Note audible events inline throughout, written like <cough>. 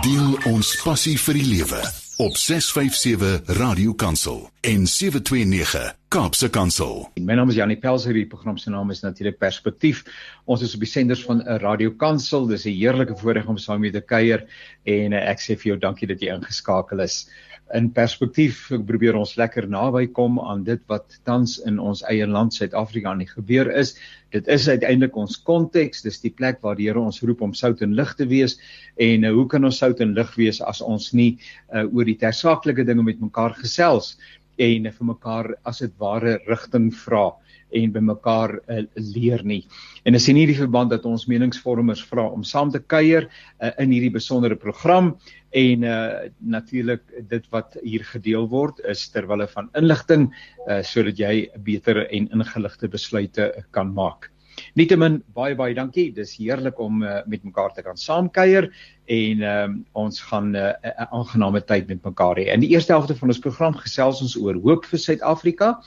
Deel ons passie vir die lewe op 657 Radio Kansel en 729 Kaapse Kansel. My naam is Janie Pelser, die program se naam is natuurlik Perspektief. Ons is op die senders van Radio Kansel. Dis 'n heerlike voorreg om saam met julle te kuier en ek sê vir jou dankie dat jy ingeskakel is in perspektief probeer ons lekker naby kom aan dit wat tans in ons eie land Suid-Afrika aan die gebeur is. Dit is uiteindelik ons konteks, dis die plek waar die Here ons roep om sout en lig te wees. En uh, hoe kan ons sout en lig wees as ons nie uh, oor die tersaaklike dinge met mekaar gesels en uh, vir mekaar as dit ware rigting vra en by mekaar uh, leer nie. En as in hierdie verband dat ons meningsvormers vra om saam te kuier uh, in hierdie besondere program en uh natuurlik dit wat hier gedeel word is terwyl van inligting uh sodat jy beter en ingeligte besluite kan maak. Nietemin baie baie dankie. Dis heerlik om uh, met mekaar te kan saamkuier en um, ons gaan 'n uh, aangename tyd met mekaar hê. In die eerste helfte van ons program gesels ons oor hoop vir Suid-Afrika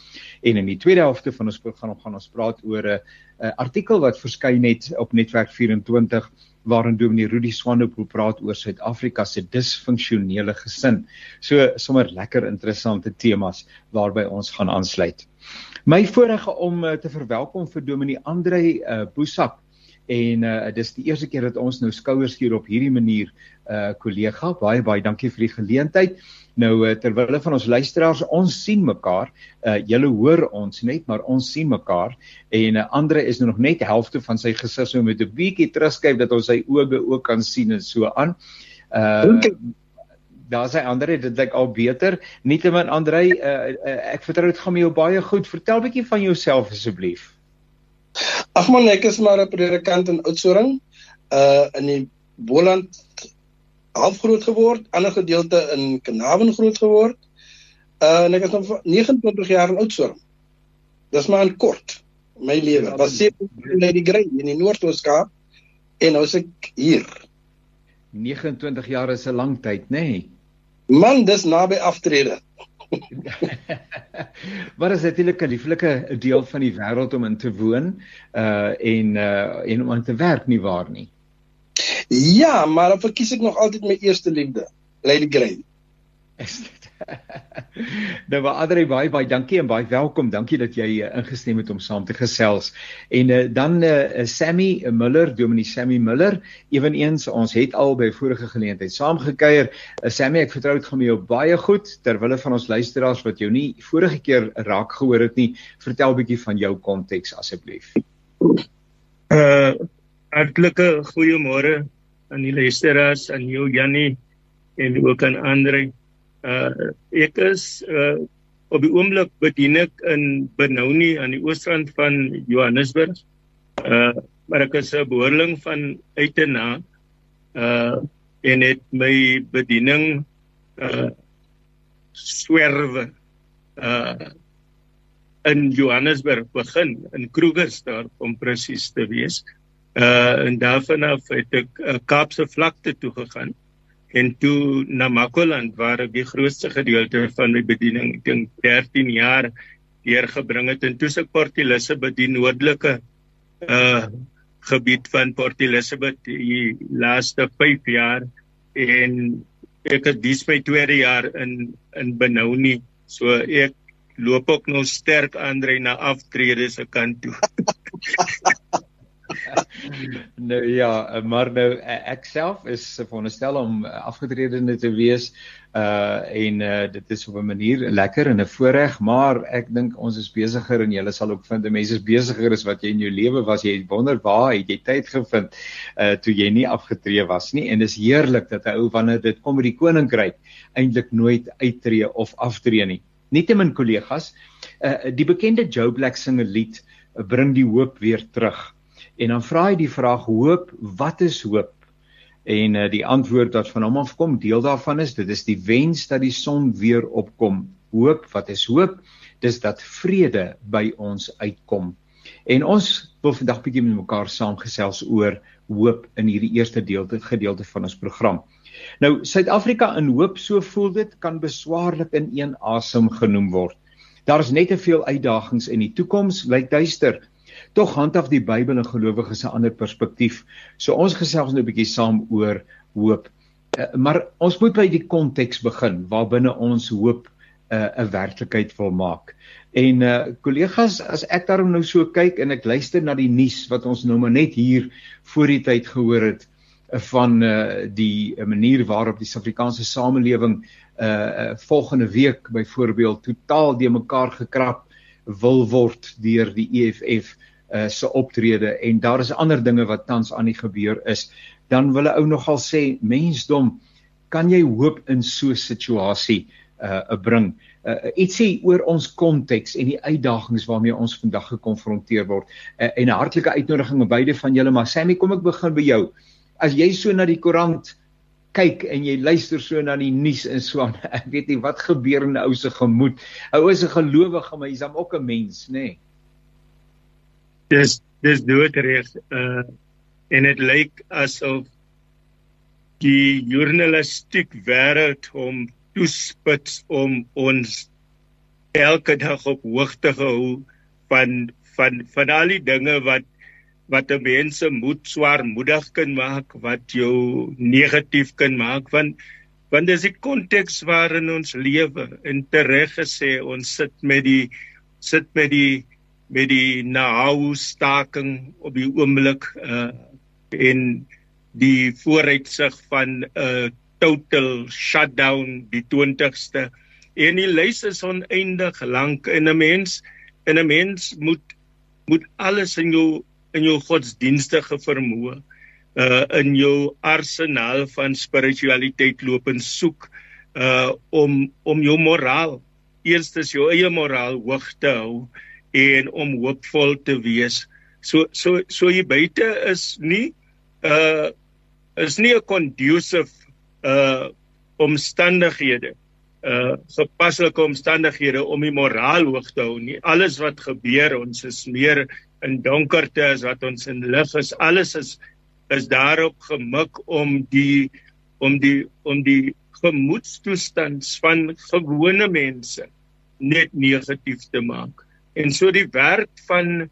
en in die tweede helfte van ons program gaan ons praat oor 'n uh, artikel wat verskyn het op Netwerk 24 waarin Dominee Rudy Swanepoel praat oor Suid-Afrika se disfunksionele gesin. So sommer lekker interessante temas waarby ons gaan aansluit. My voorreg om uh, te verwelkom vir Dominee Andre uh, Boesak en uh, dis die eerste keer dat ons nou skouers skuur op hierdie manier uh kollega baie baie dankie vir die geleentheid. Nou uh, terwyl van ons luisteraars ons sien mekaar, uh julle hoor ons net maar ons sien mekaar en uh, Andre is nou nog net helfte van sy gesig so met 'n bietjie terugskyf dat ons sy oë ook kan sien en so aan. Uh daar sê Andre dit lyk al beter. Nietemin Andre, uh, uh, ek vertrou dit gaan met jou baie goed. Vertel bietjie van jouself asseblief. Ag man, ek is maar 'n predikant in Oudtshoorn, uh in die Boland half groot geword, ander gedeelte in Kanaven groot geword. Uh en ek is nou 29 jaar in Oudtshoorn. Dis maar 'n kort my lewe. Ja, Was seker in Lady Grey in die Noord-Ooskaap en nou is ek hier. 29 jaar is 'n lang tyd, nê? Nee? Man, dis naby aftrede. <laughs> Wat is natuurlik 'n lieflike deel van die wêreld om in te woon uh en uh en om aan te werk nie waar nie. Ja, maar dan verkies ek nog altyd my eerste liefde, Lady Grey. <laughs> nou maar Adri baie baie dankie en baie welkom. Dankie dat jy uh, ingestem het om saam te gesels. En uh, dan uh, Sammy Miller, Dominee Sammy Miller, eweneens ons het al by vorige geleentheid saamgekuier. Uh, Sammy, ek vertrou dit gaan met jou baie goed terwyl van ons luisteraars wat jou nie vorige keer raak gehoor het nie, vertel 'n bietjie van jou konteks asseblief. Uh hartlike goeiemôre aan die luisteraars, aan jou Jannie en ook aan Andre. Uh ek is uh op die oomblik bedien ek in Benoni aan die oosrand van Johannesburg. Uh maar ek is 'n behoorling van Uitena. Uh en het my bediening uh swerwe uh in Johannesburg begin in Krugersdorp om presies te wees. Uh en daarvan af het ek uh, Kaapse vlakte toe gegaan en toe na Makoland waar ek die grootste gedeelte van my bediening, ek dink 13 jaar deurgebring het en toe se Port Elizabeth die noordelike uh gebied van Port Elizabeth die laaste 5 jaar. En ek het dis my tweede jaar in in Benoni so ek loop ook nog sterk aandry na aftrede se kant toe <laughs> <laughs> nou ja, maar nou ek self is veronderstel om afgetredene te wees uh en uh dit is op 'n manier lekker en 'n voorreg, maar ek dink ons is besigger en jy sal ook vind mense is besigger as wat jy in jou lewe was. Jy wonder waar het jy tyd gevind uh toe jy nie afgetree was nie en dis heerlik dat 'n ou wanneer dit kom by die koninkryk eintlik nooit uittreë of aftree nie. Nietemin kollegas, uh die bekende Joe Black singe lied bring die hoop weer terug. En dan vra hy die vraag hoop, wat is hoop? En uh, die antwoord wat van hom afkom, deel daarvan is dit is die wens dat die son weer opkom. Hoop, wat is hoop? Dis dat vrede by ons uitkom. En ons wil vandag bietjie met mekaar saamgesels oor hoop in hierdie eerste deelte gedeelte van ons program. Nou Suid-Afrika in hoop, so voel dit, kan beswaarlik in een asem genoem word. Daar is net te veel uitdagings en die toekoms lyk duister. Tog handhaaf die Bybel en gelowiges 'n ander perspektief. So ons gesels nou 'n bietjie saam oor hoop. Uh, maar ons moet by die konteks begin waarbinne ons hoop 'n uh, werklikheid wil maak. En uh kollegas, as ek daarom nou so kyk en ek luister na die nuus wat ons nou maar net hier voor die tyd gehoor het uh, van uh die manier waarop die Suid-Afrikaanse samelewing uh, uh volgende week byvoorbeeld totaal de mekaar gekrap wil word deur die EFF uh se optrede en daar is ander dinge wat tans aan die gebeur is dan wil 'n ou nogal sê mensdom kan jy hoop in so 'n situasie uh bring? Uh ietsie oor ons konteks en die uitdagings waarmee ons vandag gekonfronteer word uh, en 'n hartlike uitnodiging aan beide van julle maar Sammy kom ek begin by jou. As jy so na die koerant kyk en jy luister so na die nuus en so aan <laughs> ek weet nie wat gebeur in 'n ou se gemoed. 'n ou is 'n gelowige maar hy's dan ook 'n mens nê? nee. Dis dis doodreg uh en dit lyk asof die journalistiek wêreld hom toespits om ons elke dag op hoogte gehou van van van al die dinge wat wat mense moed swaarmoedig kan maak wat jou negatief kan maak want want dis die konteks waarin ons lewe. En tereg gesê ons sit met die sit met die met die nou staking op die oomblik uh en die vooruitsig van 'n uh, total shutdown die 20ste en die lys is oneindig lank en 'n mens en 'n mens moet moet alles in jou in jou godsdienstige vermoë uh in jou arsenaal van spiritualiteit loop en soek uh om om jou moraal eerstens jou eie moraal hoog te hou en om hoopvol te wees. So so so hier buite is nie uh is nie 'n conducive uh omstandighede uh gepaslike omstandighede om die moraal hoog te hou nie. Alles wat gebeur ons is meer in donkerte as wat ons in lig is. Alles is is daarop gemik om die om die om die gemoedstoestand van gewone mense net negatief te maak en so die werk van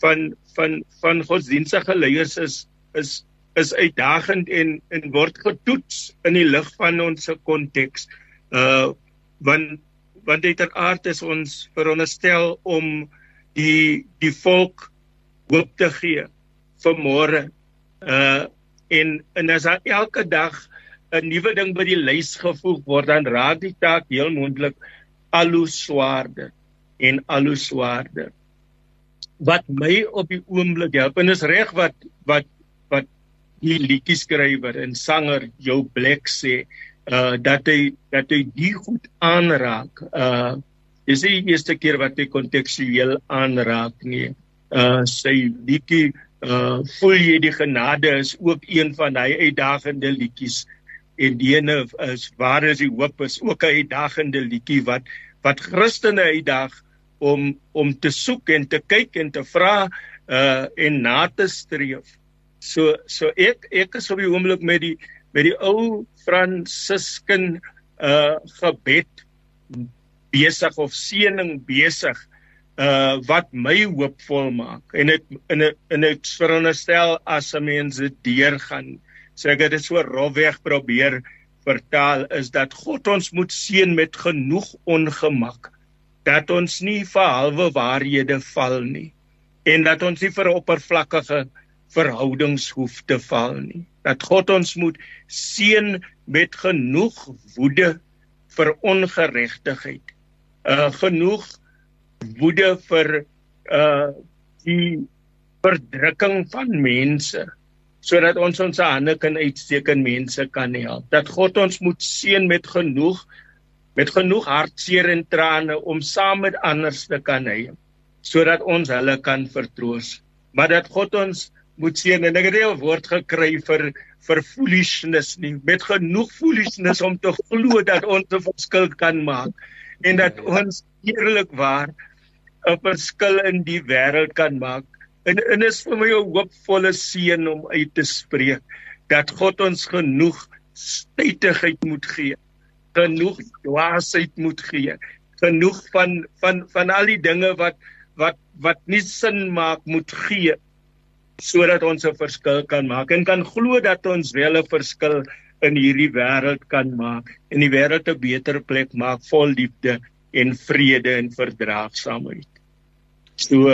van van van godsdienstige leiers is is is uitdagend en en word getoets in die lig van ons konteks. Uh want want uiteraard is ons veronderstel om die die volk hoop te gee vir môre. Uh en en as elke dag 'n nuwe ding by die lys gevoeg word dan raak die taak heel moontlik al hoe swaarder en al hoe swaarder. Wat my op die oomblik help en is reg wat wat wat die liedjie skrywer en sanger Joe Black sê uh dat hy dat hy die goed aanraak. Uh is die eerste keer wat hy kontekstueel aanraak nie. Uh sy liedjie uh voel jy die genade is ook een van hy uitdagende liedjies en die ene is waar is die hoop is ook 'n uitdagende liedjie wat wat Christene uitdaag om om te soek en te kyk en te vra uh en na te streef. So so ek ek is op die oomblik met die met die ou Fransisken uh gebed besig of seëning besig uh wat my hoopvol maak. En dit in 'n in 'n veronderstel as 'n mens dit deurgaan so ek het dit so rofweg probeer vertaal is dat God ons moet seën met genoeg ongemak dat ons nie vir halwe waarhede val nie en dat ons nie vir oppervlakkige verhoudings hoef te val nie. Dat God ons moet seën met genoeg woede vir ongeregtigheid. Uh genoeg woede vir uh die verdrukking van mense sodat ons ons hande kan uitsteek en mense kan help. Dat God ons moet seën met genoeg met genoeg hartseer en trane om saam met ander te kan hê sodat ons hulle kan vertroos. Maar dat God ons moet sien en ek het 'n woord gekry vir vir foolishness nie. Met genoeg foolishness om te glo dat ons 'n verskil kan maak en dat ons eerlikwaar 'n verskil in die wêreld kan maak. En en is vir my 'n hoopvolle seën om uit te spreek dat God ons genoeg stytigheid moet gee genoeg dwaasheid moet gee genoeg van van van al die dinge wat wat wat nie sin maak moet gee sodat ons 'n verskil kan maak en kan glo dat ons wel 'n verskil in hierdie wêreld kan maak en die wêreld 'n beter plek maak vol liefde en vrede en verdraagsaamheid. So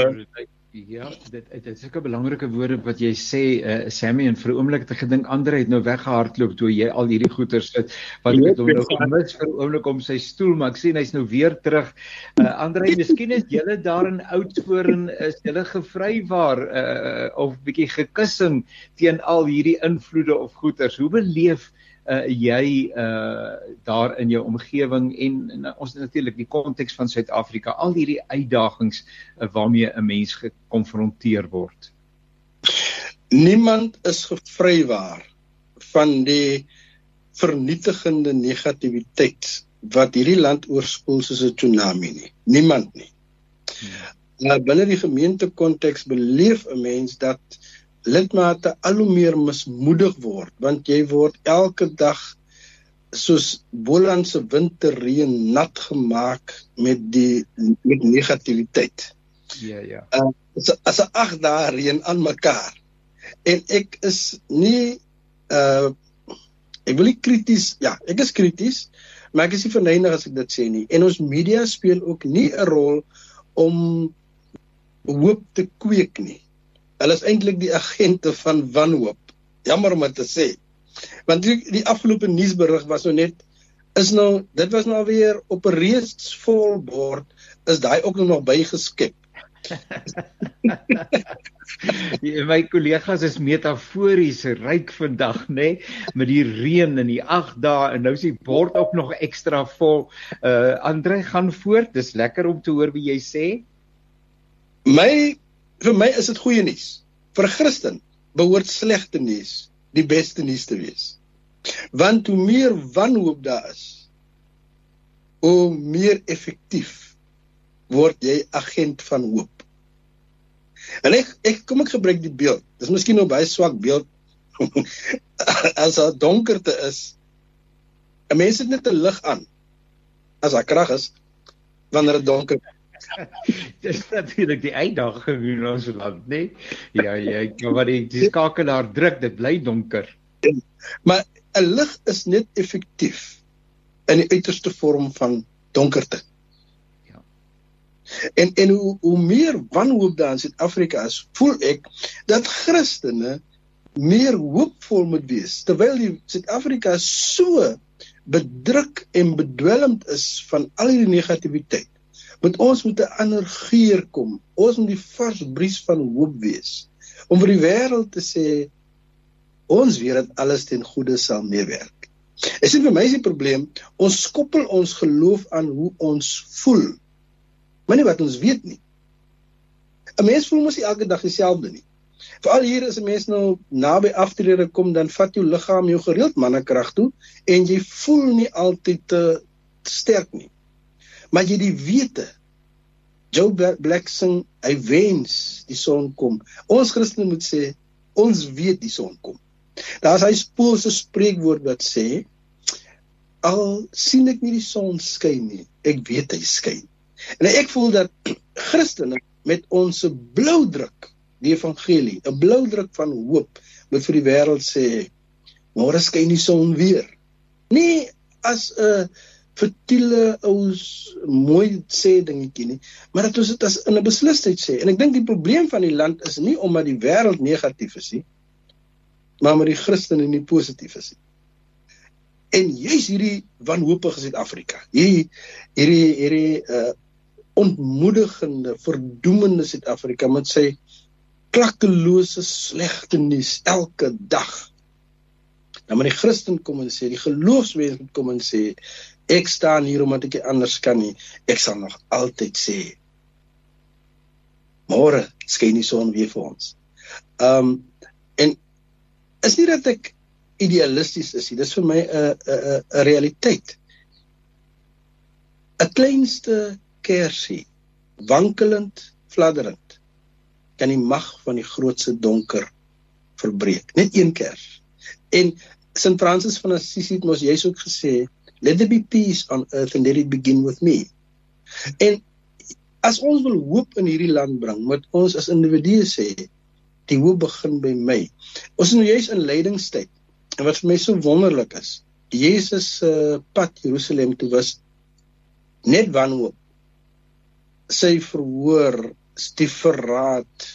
Ja, dit dit is sulke belangrike woorde wat jy sê uh, Sammy en vir 'n oomblik het ek gedink Andre het nou weggehardloop toe jy al hierdie goeie sit wat ek het hom nou gemis vir 'n oomblik om sy stoel maar ek sien hy's nou weer terug. Uh, Andre, miskien is julle daar in Oudtshoorn is julle gevrywaar uh, of bietjie gekussing teen al hierdie invloede of goeters. Hoe beleef uh, jy uh daar in jou omgewing en, en ons natuurlik die konteks van Suid-Afrika al hierdie uitdagings uh, waarmee 'n mens gekonfronteer word. Niemand is gevrywaar van die vernietigende negativiteit wat hierdie land oorspoel soos 'n tsunami nie. Niemand nie. Hmm. Nou binne die gemeente konteks beleef 'n mens dat lidmate al hoe meer mismoedig word want jy word elke dag soos Bolandse winterreën nat gemaak met die met negativiteit. Ja ja. Uh, as 'n ag daar reën aan mekaar. En ek is nie uh ek wil nie krities ja, ek is krities, maar ek is nie verneig as ek dit sê nie. En ons media speel ook nie 'n rol om hoop te kweek nie. Hulle is eintlik die agente van wanhoop. Jammer om dit te sê. Want die, die afgelope nuusberig was nou net is nou dit was nou weer op 'n reeks vol bord is daai ook nog bygeskep. <laughs> my kollegas is metafories ryk vandag nê nee? met die reën in die 8 dae en nou is die bord ook nog ekstra vol. Uh Andre gaan voort. Dis lekker om te hoor wie jy sê. My vir my is dit goeie nuus. Vir 'n Christen behoort slegte nuus die beste nuus te wees. Want hoe meer wanhoop daar is, hoe meer effektief word jy agent van hoop. En ek ek kom ek gebruik die beeld. Dis miskien nou baie swak beeld <laughs> as daar donkerte is. 'n Mens het net 'n lig aan as daar krag is wanneer dit donker is. <laughs> Dis natuurlik die uitdaging in ons land, né? Nee? Ja, ja, maar die, die skakelaar druk, dit bly donker. Maar 'n lig is net effektief in die uiterste vorm van donkerte. Ja. En en hoe hoe meer wanhoop daar in Suid-Afrika is, voel ek dat Christene meer hoopvol moet wees terwyl die Suid-Afrika so bedruk en bedwelmd is van al hierdie negativiteit want ons moet 'n ander geur kom. Ons moet die vars bries van hoop wees om vir die wêreld te sê ons weet dat alles ten goeie sal meewerk. Ek sien vir my is die probleem, ons koppel ons geloof aan hoe ons voel. Maar nie wat ons weet nie. 'n Mens voel mos nie elke dag dieselfde nie. Veral hier is 'n mens nou naby aftrede kom dan vat jou liggaam jou gereeld mannekrag toe en jy voel nie altyd te sterk nie maar jy die wete Joe Black sing hy wens die son kom. Ons Christene moet sê ons weet die son kom. Daar's hy Poolse spreekwoord wat sê al sien ek nie die son skyn nie ek weet hy skyn. En ek voel dat <clears throat> Christene met ons blou druk die evangelie 'n blou druk van hoop moet vir die wêreld sê môre skyn die son weer. Nie as 'n uh, vertiele ouens mooi sê dingetjie nie, maar dit is dit as 'n beslisheid sê. En ek dink die probleem van die land is nie omdat die wêreld negatief is nie, maar omdat die Christene nie positief is nie. En jy's hierdie wanhoopige Suid-Afrika. Hierdie hierdie hierdie uh ontmoedigende, verdoemende Suid-Afrika met sy klakkelose slegte nuus elke dag. Nou maar die Christen kom en sê, die geloofsmense kom en sê, ek staan hier omdat ek anders kan nie. Ek sal nog altyd sê môre skyn die son weer vir ons. Um en is nie dat ek idealisties is nie. Dis vir my 'n 'n 'n realiteit. 'n Kleinste kersie, wankelend, fladderend, kan die mag van die grootste donker verbreek. Net een kers. En Sint Francis van Assisi het mos jy's ook gesê let there be peace on earth and let it begin with me. En as ons wil hoop in hierdie land bring, moet ons as individue sê die hoop begin by my. Ons is nou juis in lydingstyd. En wat vir my so wonderlik is, Jesus se uh, pad Jerusalem toe was net wanhoop. Sy verhoor, die verraad,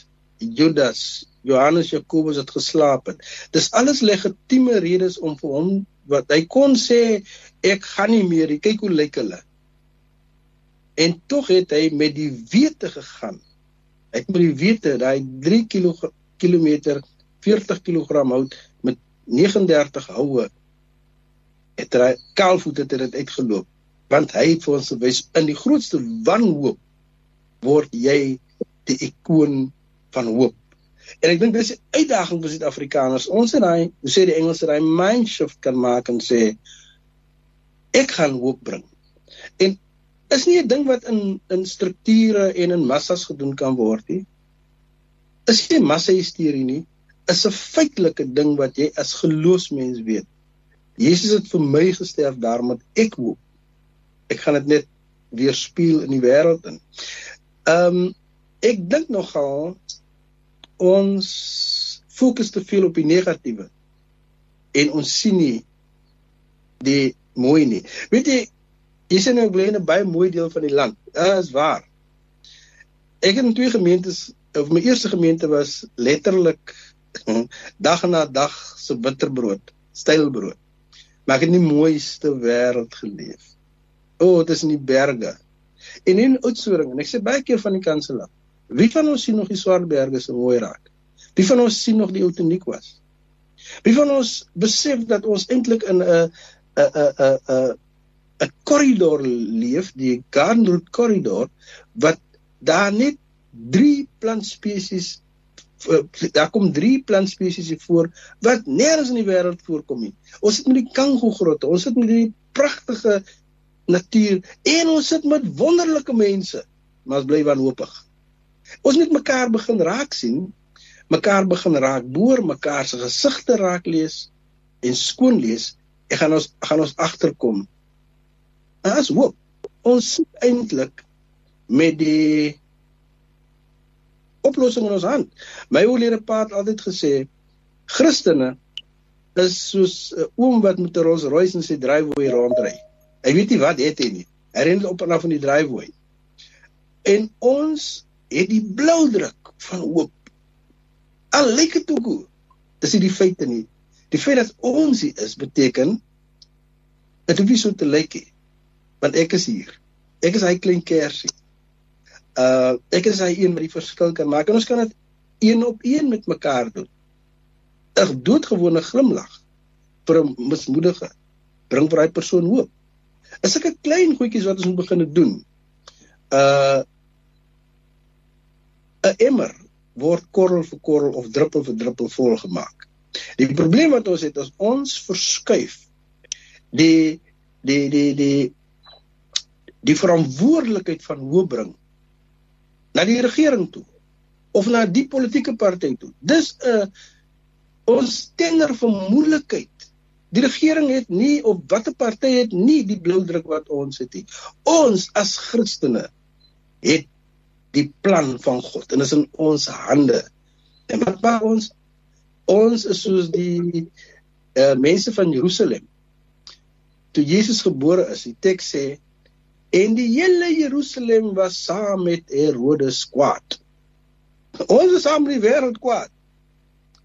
Judas, Johannes Jakobus het geslaap het. Dis alles legitieme redes om vir hom wat hy kon sê ek gaan nie meer, kyk hoe lyk hulle. En tog het hy met die wete gegaan. Hy het met die wete daai 3 km 40 kg hout met 39 houe het hy kaalvoet het dit uitgeloop want hy het vir ons gewys in die grootste wanhoop word jy die ikoon van hoop En ek dink dis 'n uitdaging vir Suid-Afrikaners. Ons en hy, hoe sê die Engelse, daai mind shift kan maak en sê ek gaan hoop bring. En is nie 'n ding wat in in strukture en in massas gedoen kan word nie. Is nie massa hysterie nie. Is 'n feitelike ding wat jy as geloofsmens weet. Jesus het vir my gesterf daarom dat ek hoop. Ek gaan dit net weer speel in die wêreld in. Ehm um, ek dink nogal ons fokus te veel op die negatiewe en ons sien nie die mooi nie. Weet jy, jy sien nou bly in 'n baie mooi deel van die land. Dit is waar. Ek het in twee gemeentes, of my eerste gemeente was letterlik <laughs> dag na dag se bitterbrood, stylbrood. Maar ek het nie mooiste wêreld geleef. O, oh, dit is in die berge. En in Oudtshoorn en ek sê baie keer van die kanselaar Wie van ons sien nog die Swartberge so mooi raak? Wie van ons sien nog die Outeniek was? Wie van ons besef dat ons eintlik in 'n 'n 'n 'n 'n 'n korridor leef, die Garden Route korridor wat daar net 3 plantspesies daar kom 3 plantspesies voor wat nêrens in die wêreld voorkom nie. Ons sit met die Kango grotte, ons sit met die pragtige natuur en ons sit met wonderlike mense, maar ons bly wanhoopig. Ons moet mekaar begin raak sien, mekaar begin raak boor, mekaar se gesigte raak lees en skoon lees. Ek gaan ons gaan ons agterkom. As hoop. Ons sit eintlik met die oplossing in ons hand. My ouer pa het altyd gesê Christene is soos 'n oom wat met 'n Rolls Royce in sy driveway rondry. Hy weet nie wat het hy nie. Hy ren op en af van die driveway. En ons het die blou druk van hoop. Al lyk dit ook hoe. Dis nie die feite nie. Die feit dat ons hier is beteken dit hoef nie so te lyk nie. Want ek is hier. Ek is hy klein kersie. Uh ek is hy een wat die verskil kan maak en ons kan dit een op een met mekaar doen. 'n Doodgewone glimlag vir 'n mismoedige bring vir daai persoon hoop. Is ek 'n klein goedjies wat ons moet begin doen. Uh 'n emmer word korrel vir korrel of druppel vir druppel vol gemaak. Die probleem wat ons het is ons verskuif die die die die die verantwoordelikheid van hoe bring na die regering toe of na die politieke party toe. Dis 'n ons tener vir moeilikheid. Die regering het nie of watter party het nie die blou druk wat ons het nie. Ons as Christene het die plan van God en is in ons hande. En wat maak ons? Ons is soos die uh, mense van Jerusalem. Toe Jesus gebore is, die teks sê en die hele Jerusalem was saam met Herodes kwaad. Ons is saam met die wêreld kwaad.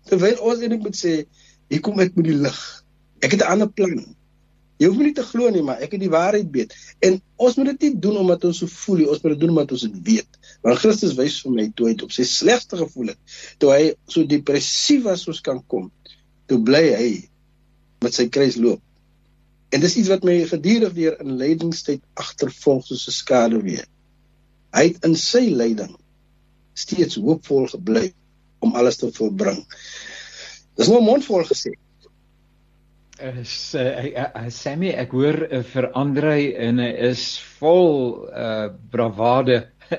Terwyl ons eintlik moet sê, hier kom ek met die lig. Ek het 'n ander plan. Jy hoef nie te glo nie, maar ek het die waarheid weet. En ons moet dit nie doen omdat ons so voel nie, ons moet dit doen omdat ons dit weet. Want Christus wys vir my toe hy op sy slegste gevoel het, toe hy so depressief was soos kan kom, toe bly hy met sy kruis loop. En dis iets wat my gedurig deur in lydingstyd agtervolg soos 'n skaduwee. Hy het in sy lyding steeds hoopvol gebly om alles te volbring. Dis nou mondvol gesê is uh, uh, uh, Sammy ek hoor uh, vir Andre en hy is vol uh bravade. <laughs>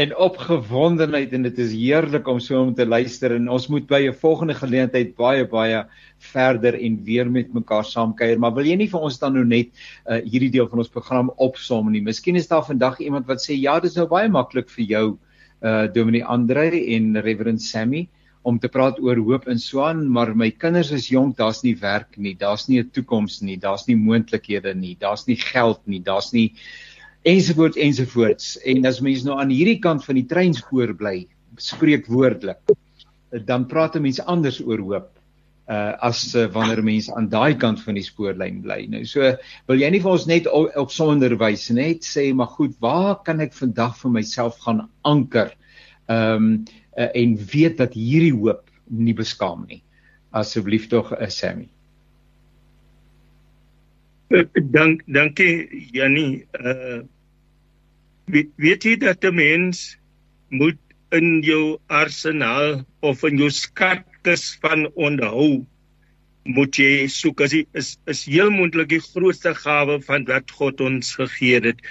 En opgewondenheid en dit is heerlik om so om te luister en ons moet by 'n volgende geleentheid baie baie verder en weer met mekaar saamkuier. Maar wil jy nie vir ons dan nou net uh, hierdie deel van ons program opsom nie? Miskien is daar vandag iemand wat sê ja dis nou baie maklik vir jou uh Dominee Andre en Reverend Sammy om te praat oor hoop in Swan, maar my kinders is jonk, daar's nie werk nie, daar's nie 'n toekoms nie, daar's nie moontlikhede nie, daar's nie geld nie, daar's nie ensovoorts ensovoorts. En as mense nou aan hierdie kant van die treinspoor bly, spreek woordelik, dan praat 'n mens anders oor hoop uh as uh, wanneer mense aan daai kant van die spoorlyn bly. Nou so wil jy nie vir ons net op, op sonder wys net sê maar goed, waar kan ek vandag vir myself gaan anker? Ehm um, uh, en weet dat hierdie hoop nie beskaam nie. Asseblief tog uh, Sammy. Eh, dank dankie Jannie. Uh weet, jy dat 'n mens moet in jou arsenaal of in jou skatkis van onthou moet jy soek as jy is is heel moontlik die grootste gawe van wat God ons gegee het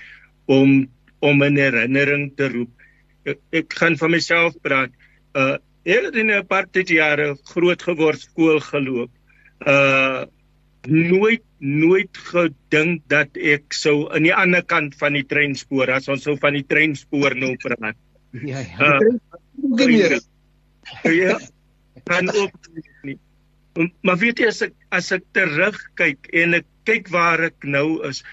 om om 'n herinnering te roep ek, ek gaan van myself praat. Uh ek het in 'n paar jare groot geword skool geloop. Uh nooit nooit gedink dat ek sou aan die ander kant van die treinspoor as ons sou van die treinspoor nou praat. Ja, ja. Uh, ja. Kan ook nie. Maar weet jy as ek as ek terugkyk en ek kyk waar ek nou is,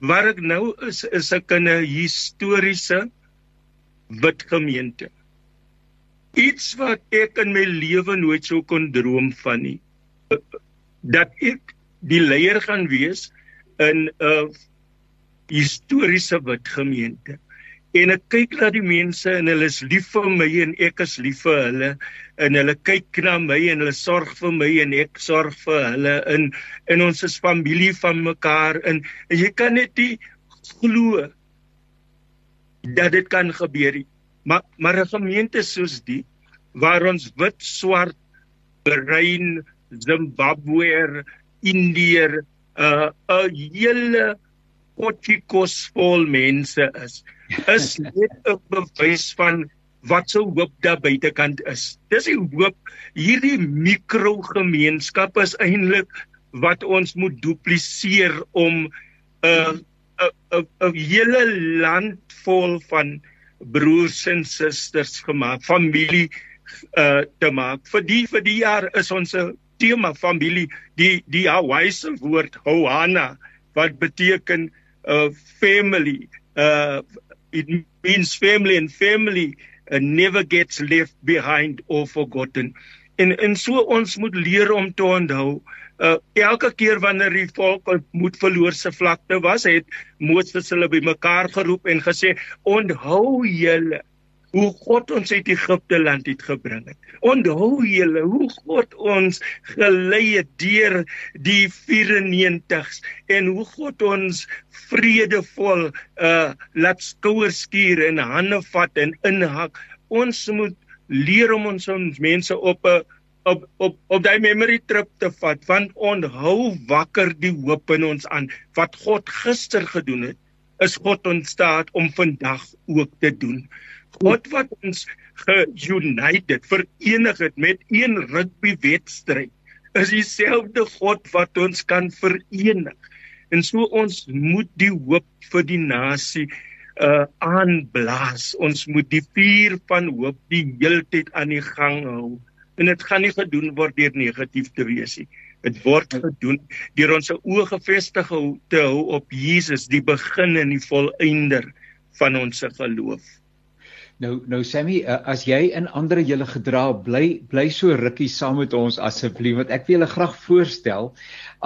waar ek nou is is ek in 'n historiese wit gemeente. Iets wat ek in my lewe nooit sou kon droom van nie. Dat ek die leier gaan wees in 'n historiese wit gemeente. En ek kyk na die mense en hulle is lief vir my en ek is lief vir hulle en hulle kyk na my en hulle sorg vir my en ek sorg vir hulle in en ons is familie van mekaar en, en jy kan net nie glo dat dit kan gebeur. Maar maar 'n gemeente soos die waar ons wit, swart, bruin, Zimbabweer, Indiër, 'n uh, 'n hele potjiekos vol mense is, is <laughs> net 'n bewys van wat so hoop daar buitekant is. Dis die hoop hierdie mikrogemeenskap is eintlik wat ons moet dupliseer om 'n uh, 'n 'n hele land vol van broers en susters gemaak, familie uh te maak. Vir die vir die jaar is ons tema familie, die die Hawaiise woord Hoana wat beteken uh, family. Uh it means family and family uh, never gets left behind or forgotten. En en so ons moet leer om te onthou uh, elke keer wanneer die volk moet verloor se vlakte was, het Moses hulle bymekaar geroep en gesê: "Onthou julle hoe God ons uit Egipte land het gebring het. Onthou julle hoe God ons gelei het deur die 94s en hoe God ons vredevol uh laat skouers skuur en hande vat en inhak. Ons moet leer om ons ons mense op 'n op op op daai memory trip te vat want onthou wakker die hoop in ons aan. Wat God gister gedoen het is God in staat om vandag ook te doen. God wat ons geunited verenig het met een rugby wedstryd is dieselfde God wat ons kan verenig. En so ons moet die hoop vir die nasie uh aanblaas. Ons moet die vuur van hoop die heeltyd aan die gang hou en dit gaan nie gedoen word deur negatief te wees nie. Dit word gedoen deur ons oë gefestig te hou op Jesus, die begin en die volëinder van ons geloof. Nou nou Sammy, uh, as jy in ander julle gedra bly bly so rukkie saam met ons asseblief want ek wil julle graag voorstel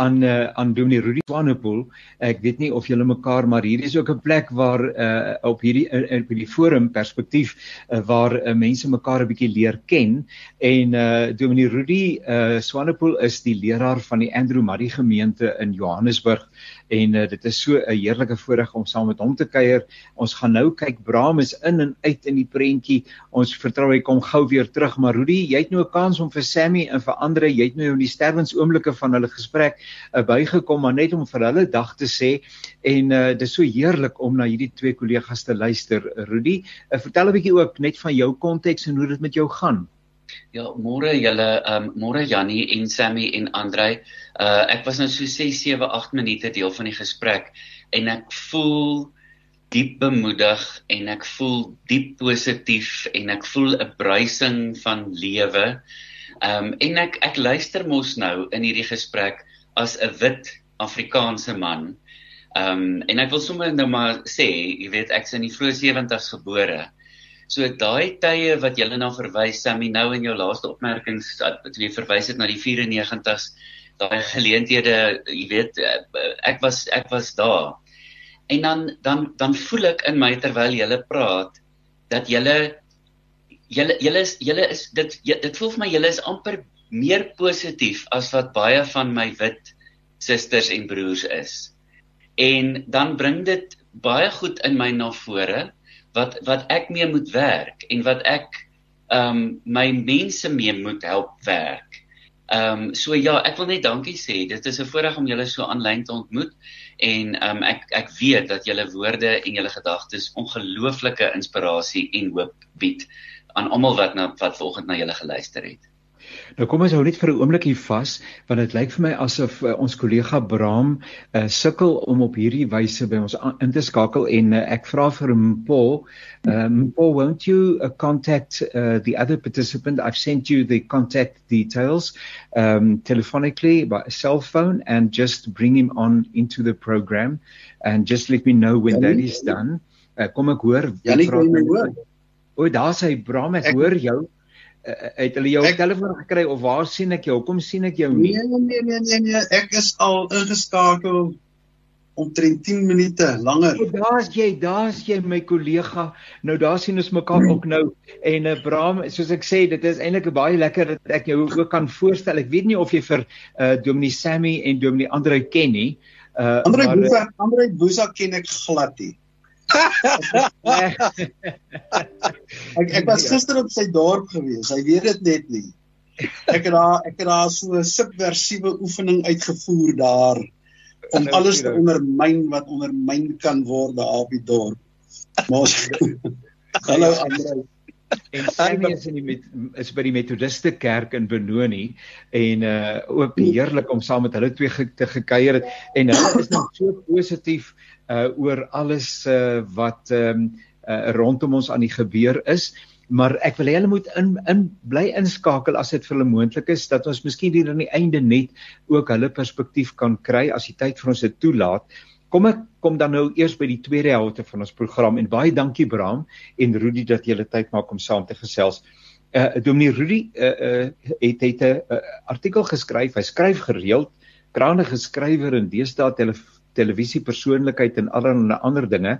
aan uh, aan Dominee Rudy Swanepoel. Ek weet nie of julle mekaar maar hier is ook 'n plek waar uh, op hierdie uh, op die forum perspektief uh, waar uh, mense mekaar 'n bietjie leer ken en uh, Dominee Rudy uh, Swanepoel is die leraar van die Andrew Muddy gemeente in Johannesburg en uh, dit is so 'n heerlike voorreg om saam met hom te kuier. Ons gaan nou kyk Bram is in en uit in die prentjie. Ons vertrou hy kom gou weer terug, maar Rudy, jy het nou 'n kans om vir Sammy en vir ander, jy het nou in die sterwensoomblikke van hulle gesprek uh, bygekom maar net om vir hulle dag te sê en uh, dit is so heerlik om na hierdie twee kollegas te luister. Rudy, uh, vertel 'n bietjie ook net van jou konteks en hoe dit met jou gaan. Ja, môre julle, ehm um, môre Jannie en Sammy en Andrei. Uh ek was nou so 6, 7, 8 minute deel van die gesprek en ek voel diep bemoedig en ek voel diep positief en ek voel 'n bruising van lewe. Ehm um, en ek ek luister mos nou in hierdie gesprek as 'n wit Afrikaanse man. Ehm um, en ek wil sommer nou maar sê, jy weet ek's in die vroeë 70's gebore. So daai tye wat jy na verwys Sammy nou in jou laaste opmerkings wat jy verwys het na die 94's, daai geleenthede, jy weet ek was ek was daar en dan dan dan voel ek in my terwyl julle praat dat julle julle julle is julle is dit dit voel vir my julle is amper meer positief as wat baie van my wit susters en broers is. En dan bring dit baie goed in my na vore wat wat ek mee moet werk en wat ek ehm um, my mense mee moet help werk. Ehm um, so ja, ek wil net dankie sê. Dit is 'n voorreg om julle so aanlyn te ontmoet en um, ek ek weet dat julle woorde en julle gedagtes ongelooflike inspirasie en hoop bied aan almal wat na wat vanoggend na julle geluister het. Nou kom ons hou net vir 'n oomblik hier vas want dit lyk vir my asof uh, ons kollega Bram uh, sukkel om op hierdie wyse by ons in te skakel en uh, ek vra vir hom Paul um, Paul won't you uh, contact uh, the other participant? I've sent you the contact details um, telephonically by cell phone and just bring him on into the program. And just let me know when Jannie, that is done. Uh, kom ek hoor Jannie kan my hoor? O, daar's hy Bram, ek, ek hoor jou het hulle jou ek, telefoon gekry of waar sien ek jou? Hoekom sien ek jou nie? Nee nee nee nee nee, ek is al ingeskakel omtrent 10 minute langer. O, daar's jy, daar's jy my kollega. Nou daar sien ons mekaar ook nou en uh, Bram, soos ek sê, dit is eintlik baie lekker dat ek jou ook kan voorstel. Ek weet nie of jy vir uh Dominee Sammy en Dominee Andre ken nie. Uh Andre Boesa, Andre Boesa ken ek glad nie <laughs> ek ek was gister op sy dorp gewees. Hy weet dit net nie. Ek het daar ek het daar so 'n subversiewe oefening uitgevoer daar om alles te ondermyn wat ondermyn kan word daar op die dorp. Maar <laughs> Hallo Andre. En Sammy is in die met, is by die Methodiste Kerk in Benoni en uh ook heerlik om saam met hulle twee ge, te gekuier het en hulle is nou so positief uh oor alles uh wat ehm um, uh, rondom ons aan die gebeur is maar ek wil hê hulle moet in in bly inskakel as dit vir hulle moontlik is dat ons miskien hier aan die einde net ook hulle perspektief kan kry as die tyd vir ons dit toelaat. Kom ek kom dan nou eers by die tweede helfte van ons program en baie dankie Bram en Rudy dat julle tyd maak om saam te gesels. Uh Dominee Rudy uh, uh het het 'n uh, artikel geskryf. Hy skryf gereeld, kragtige skrywer en deesdae televisiepersoonlikheid en allerlei ander dinge.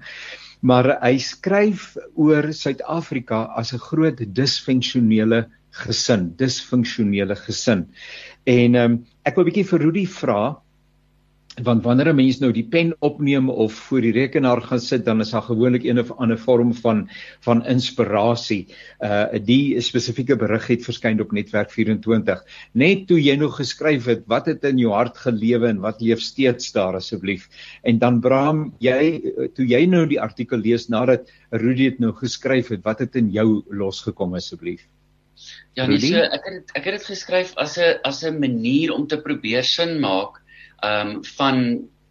Maar hy skryf oor Suid-Afrika as 'n groot disfunksionele gesin, disfunksionele gesin. En ehm um, ek wil 'n bietjie vir Rudy vra want wanneer 'n mens nou die pen opneem of voor die rekenaar gaan sit dan is daar gewoonlik een of ander vorm van van inspirasie. Uh die spesifieke berig het verskyn op netwerk 24. Net toe jy nog geskryf het, wat het in jou hart gelewe en wat leef steeds daar asseblief. En dan Bram, jy toe jy nou die artikel lees nadat Rudy dit nou geskryf het, wat het in jou losgekom asseblief? Ja, nee, so, ek het ek het dit geskryf as 'n as 'n manier om te probeer sin maak ehm um, van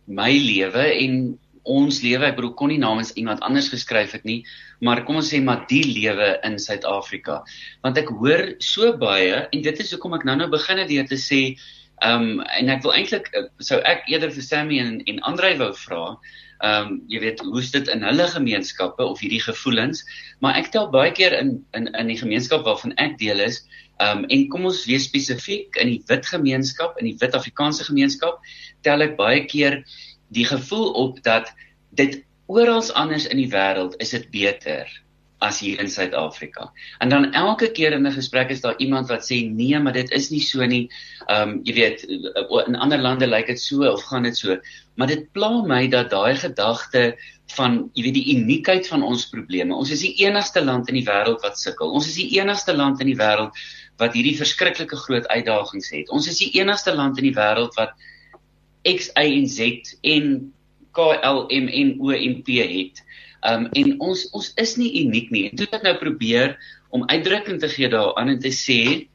my lewe en ons lewe. Ek bedoel kon nie namens iemand anders geskryf het nie, maar kom ons sê maar die lewe in Suid-Afrika. Want ek hoor so baie en dit is hoekom ek nou-nou begin het deur te sê ehm um, en ek wil eintlik sou ek eerder vir Sammy en en Andrei wou vra ehm um, jy weet hoe's dit in hulle gemeenskappe of hierdie gevoelens? Maar ek tel baie keer in in in die gemeenskap waarvan ek deel is Ehm um, en kom ons wees spesifiek in die wit gemeenskap, in die wit Afrikaanse gemeenskap, tel ek baie keer die gevoel op dat dit oral anders in die wêreld is dit beter as hier in Suid-Afrika. En dan elke keer in 'n gesprek is daar iemand wat sê nee, maar dit is nie so nie. Ehm um, jy weet in ander lande lyk dit so of gaan dit so. Maar dit pla my dat daai gedagte van jy weet die uniekheid van ons probleme. Ons is die enigste land in die wêreld wat sukkel. Ons is die enigste land in die wêreld wat hierdie verskriklike groot uitdagings het. Ons is die enigste land in die wêreld wat X Y en Z en K L M N O M P het. Um en ons ons is nie uniek nie. En toe ek nou probeer om uitdrukking te gee daaraan en te sê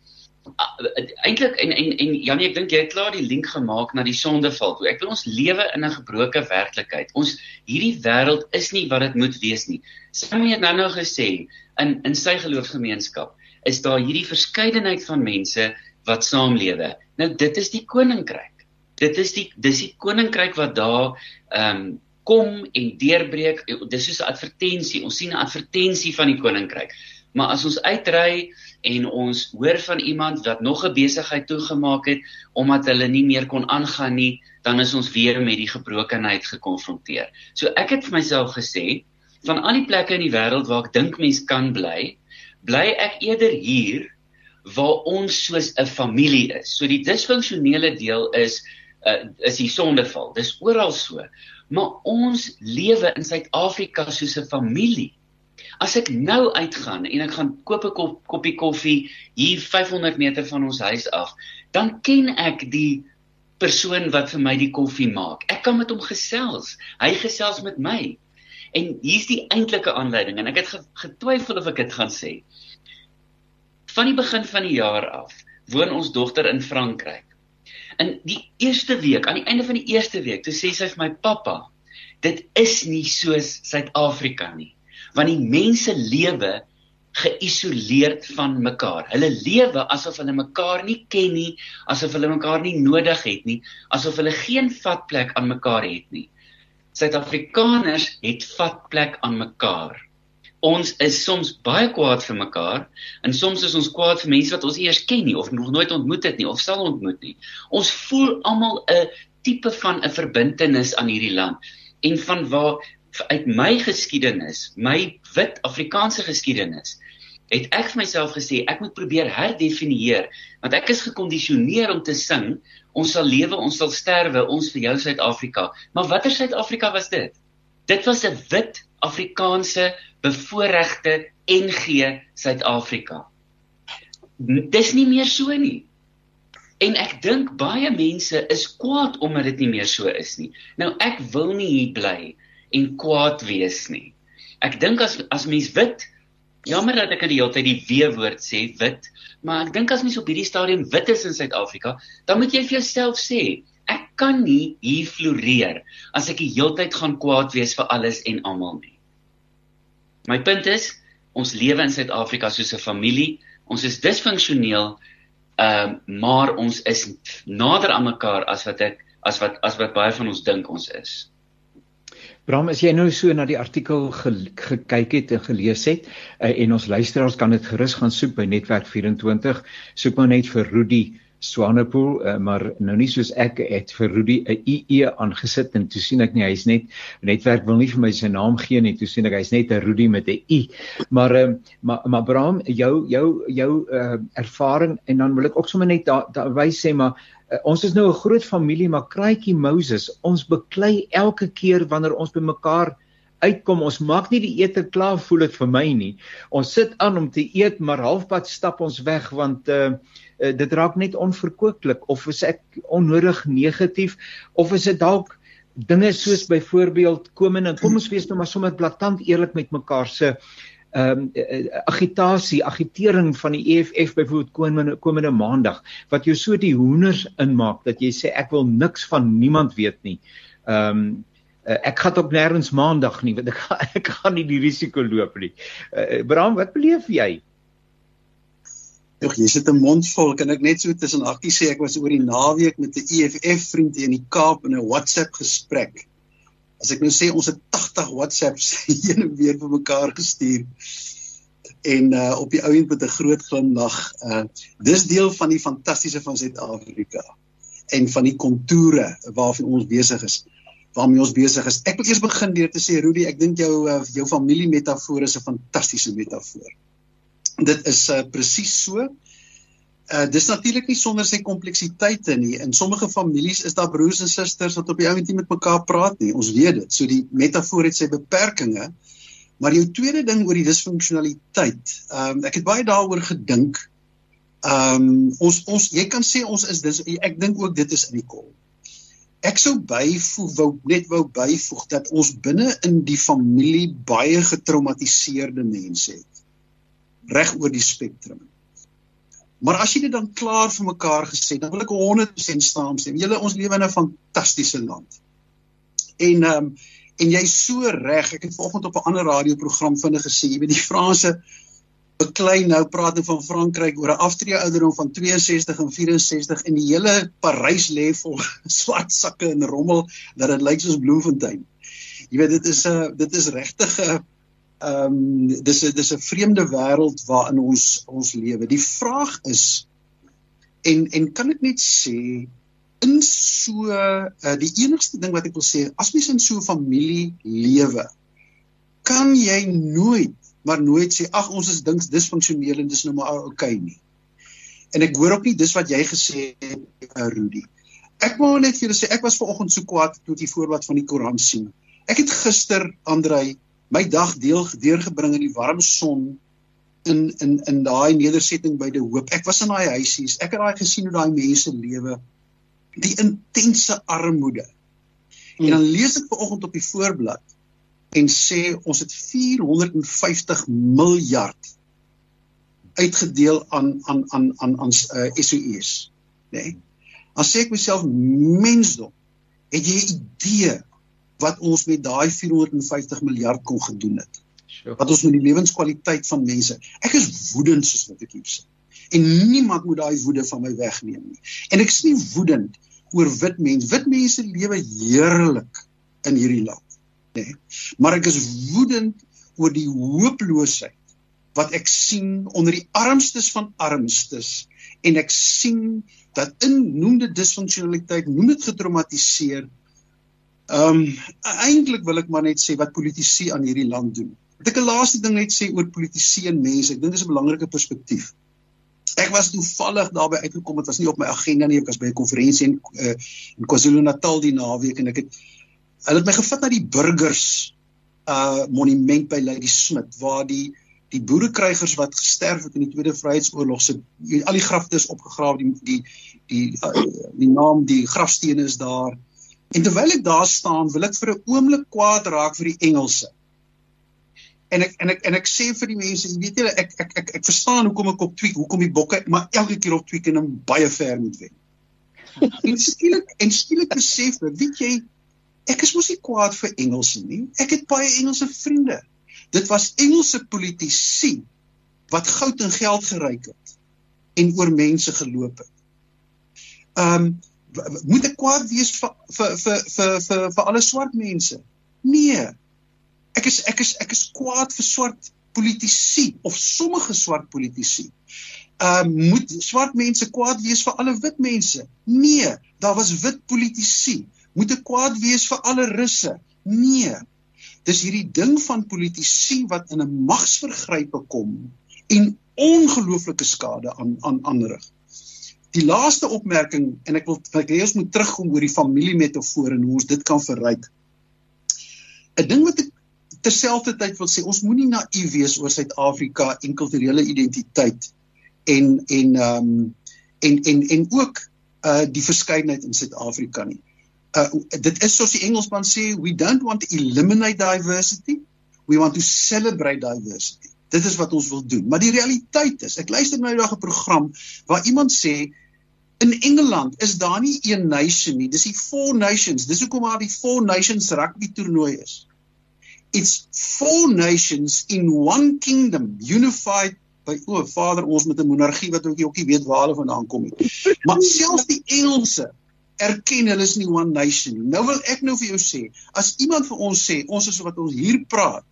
eintlik en en en Janie ek dink jy het klaar die link gemaak na die sondeval toe. Ek wil ons lewe in 'n gebroke werklikheid. Ons hierdie wêreld is nie wat dit moet wees nie. Sammy het nou nou gesê in in sy geloofsgemeenskap is daar hierdie verskeidenheid van mense wat saamlewe. Nou dit is die koninkryk. Dit is die dis die koninkryk wat daar ehm um, kom en deurbreek. Dis soos 'n advertensie. Ons sien 'n advertensie van die koninkryk. Maar as ons uitry en ons hoor van iemand wat nog 'n besigheid toegemaak het omdat hulle nie meer kon aangaan nie, dan is ons weer met die gebrokenheid gekonfronteer. So ek het vir myself gesê, van al die plekke in die wêreld waar ek dink mens kan bly, bly ek eerder hier waar ons soos 'n familie is. So die disfunksionele deel is uh, is die sondeval. Dis oral so. Maar ons lewe in Suid-Afrika soos 'n familie. As ek nou uitgaan en ek gaan koop 'n kop, koppie koffie hier 500 meter van ons huis af, dan ken ek die persoon wat vir my die koffie maak. Ek kan met hom gesels. Hy gesels met my. En hier's die eintlike aanleiding en ek het getwyfel of ek dit gaan sê. Van die begin van die jaar af woon ons dogter in Frankryk. In die eerste week, aan die einde van die eerste week, toe sê sy vir my pappa, dit is nie soos Suid-Afrika nie want die mense lewe geïsoleerd van mekaar. Hulle lewe asof hulle mekaar nie ken nie, asof hulle mekaar nie nodig het nie, asof hulle geen vatplek aan mekaar het nie. Suid-Afrikaners het vatplek aan mekaar. Ons is soms baie kwaad vir mekaar en soms is ons kwaad vir mense wat ons eers ken nie of nog nooit ontmoet het nie of sal ontmoet nie. Ons voel almal 'n tipe van 'n verbintenis aan hierdie land en van waar uit my geskiedenis, my wit Afrikaanse geskiedenis, het ek vir myself gesê ek moet probeer herdefinieer want ek is gekondisioneer om te sing ons sal lewe, ons sal sterwe, ons vir jou Suid-Afrika. Maar watter Suid-Afrika was dit? Dit was 'n wit Afrikaanse bevoorregte NG Suid-Afrika. Dis nie meer so nie. En ek dink baie mense is kwaad omdat dit nie meer so is nie. Nou ek wil nie hier bly en kwaad wees nie. Ek dink as as mens wit jammer dat ek die hele tyd die w woord sê wit, maar ek dink as mens op hierdie stadium wit is in Suid-Afrika, dan moet jy vir jouself sê kan nie hier floreer as ek die hele tyd gaan kwaad wees vir alles en almal nie. My punt is ons lewe in Suid-Afrika soos 'n familie. Ons is disfunksioneel, ehm uh, maar ons is nader aan mekaar as wat ek as wat as wat baie van ons dink ons is. Bram, as jy nou so na die artikel ge gekyk het en gelees het uh, en ons luisteraars kan dit gerus gaan soek by Netwerk 24, soek maar net vir Rudy Swanepoel, uh, maar nou nie soos ek het vir Rudy 'n IE aangesit en toe sien ek nie hy's net Netwerk wil nie vir my sy naam gee nie, toe sien ek hy's net 'n Rudy met 'n I. Maar uh, maar maar Bram, jou jou jou uh, ervaring en dan wil ek ook sommer net daar da, wys sê maar uh, ons is nou 'n groot familie maar kraaitjie Moses ons beklei elke keer wanneer ons by mekaar uitkom ons maak nie die ete klaar voel dit vir my nie ons sit aan om te eet maar halfpad stap ons weg want uh, uh, dit raak net onverkooklik of is ek onnodig negatief of is dit dalk dinge soos byvoorbeeld kom en kom ons wees nou maar sommer blaatant eerlik met mekaar se ehm um, agitasie, agitering van die EFF byvoorbeeld komende komende maandag wat jou so die hoenders inmaak dat jy sê ek wil niks van niemand weet nie. Ehm um, ek gaan op nêrens maandag nie want ek gaan, <laughs> ek gaan nie die risiko loop nie. Uh, Bram, wat beleef jy? Ag, jy sit 'n mond vol. Kan ek net so tussen hakkies sê ek was oor die naweek met 'n EFF vriend in die Kaap in 'n WhatsApp gesprek as ek nou sê ons het 80 WhatsApps <laughs> heen en weer vir mekaar gestuur en uh, op die ouend met 'n groot glimlag uh dis deel van die fantastiese van Suid-Afrika en van die kontoure waarvan ons besig is waarmee ons besig is ek wil eers begin deur te sê Rudy ek dink jou uh, jou familie metafoor is 'n fantastiese metafoor dit is uh, presies so Uh dis natuurlik nie sonder sy kompleksiteite nie. In sommige families is daar broers en susters wat op die ouentie met mekaar praat nie. Ons weet dit. So die metafoor het sy beperkings. Maar jou tweede ding oor die disfunksionaliteit. Ehm um, ek het baie daaroor gedink. Ehm um, ons ons jy kan sê ons is dis ek dink ook dit is in die kol. Ek sou byvoeg wou net wou byvoeg dat ons binne in die familie baie getraumatiseerde mense het. Reg oor die spektrum Maar as jy dit dan klaar vir mekaar gesê, dan wil ek 100% saamstem. Julle ons lewe in 'n fantastiese land. En ehm um, en jy's so reg. Ek het vanoggend op 'n ander radioprogram vinnig gesê, jy weet die Franse beklei nou praat hulle van Frankryk oor 'n aftree ouderdom van 62 en 64 en die hele Parys lê vol <laughs> swart sakke en rommel dat dit lyk soos Bloemfontein. Jy weet dit is 'n dit is regtig 'n ehm um, dis 'n dis 'n vreemde wêreld waarin ons ons lewe. Die vraag is en en kan ek net sê in so uh, die enigste ding wat ek wil sê as mens in so 'n familie lewe kan jy nooit maar nooit sê ag ons is dinks disfunksioneel en dis nou maar okay nie. En ek hoor ook nie dis wat jy gesê het uh, Rudy. Ek wou net vir julle sê ek was vanoggend so kwaad toe ek die voorbeeld van die Koran sien. Ek het gister Andrei my dag deel deurgebring in die warm son in in in daai nedersetting by die hoop. Ek was in daai huisies. Ek het daai gesien hoe daai mense lewe. Die intense armoede. En dan lees ek vanoggend op die voorblad en sê ons het 450 miljard uitgedeel aan aan aan aan aan uh, SOEs, nê? Nee? Dan sê ek myself mensdom, het jy 'n idee wat ons met daai 450 miljard kon gedoen het? Sure. Wat ons met die lewenskwaliteit van mense. Ek is woedend soos wat ek hier sê. En niemand moet daai woede van my wegneem nie. En ek is nie woedend oor wit mense. Wit mense lewe heerlik in hierdie land nê. Maar ek is woedend oor die hooploosheid wat ek sien onder die armstes van armstes en ek sien dat in noem dit disfunksionaliteit, noem dit getraumatiseer. Ehm um, eintlik wil ek maar net sê wat politici aan hierdie land doen. Wat ek 'n laaste ding net sê oor politici en mense, ek dink dit is 'n belangrike perspektief. Ek was toevallig daarby uitgekom, dit was nie op my agenda nie, ek was by 'n konferensie in uh, in KwaZulu-Natal die naweek en ek het Hulle het my gevat na die burgers uh monument by Lady Smith waar die die boerekrygers wat gesterf het in die Tweede Vryheidsoorlog se al die grafte is opgegrawe die die die uh, die naam die grafstene is daar. En terwyl ek daar staan wil ek vir 'n oomblik kwaad raak vir die Engelse. En ek en ek en ek sê vir die mense jy weet julle ek, ek ek ek verstaan hoekom ek op tweak hoekom die bokke maar elke keer op tweak en hom baie ver moet wen <laughs> en skielik en skielik besef ek weet jy Ek is mos nie kwaad vir Engelse nie. Ek het baie Engelse vriende. Dit was Engelse politici wat goud en geld geryk het en oor mense geloop het. Um moet ek kwaad wees vir vir vir vir vir, vir alle swart mense? Nee. Ek is ek is ek is kwaad vir swart politici of sommige swart politici. Um moet swart mense kwaad wees vir alle wit mense? Nee, daar was wit politici moet ek kwaad wees vir alle russe? Nee. Dis hierdie ding van politici wat in 'n magsvergrype kom en ongelooflike skade aan aan aanrig. Die laaste opmerking en ek wil ek wil eers moet terugkom oor die familiemetafoor en hoe ons dit kan verryk. 'n Ding wat ek terselfdertyd wil sê, ons moenie naïef wees oor Suid-Afrika en kulturele identiteit en en ehm um, en en en ook uh die verskeidenheid in Suid-Afrika nie uh, dit is soos die Engelsman sê we don't want to eliminate diversity we want to celebrate diversity. Dit is wat ons wil doen. Maar die realiteit is ek luister nou eendag 'n program waar iemand sê in Engeland is daar nie een nation nie dis die four nations. Dis hoekom daar die four nations rugby toernooi is. It's four nations in one kingdom unified by o oh, vader ons met 'n monargie wat ook nie weet waar hulle vandaan kom nie. Maar <laughs> selfs die Engelse erken hulle is nie one nation nie. Nou wil ek nou vir jou sê, as iemand vir ons sê ons is wat ons hier praat,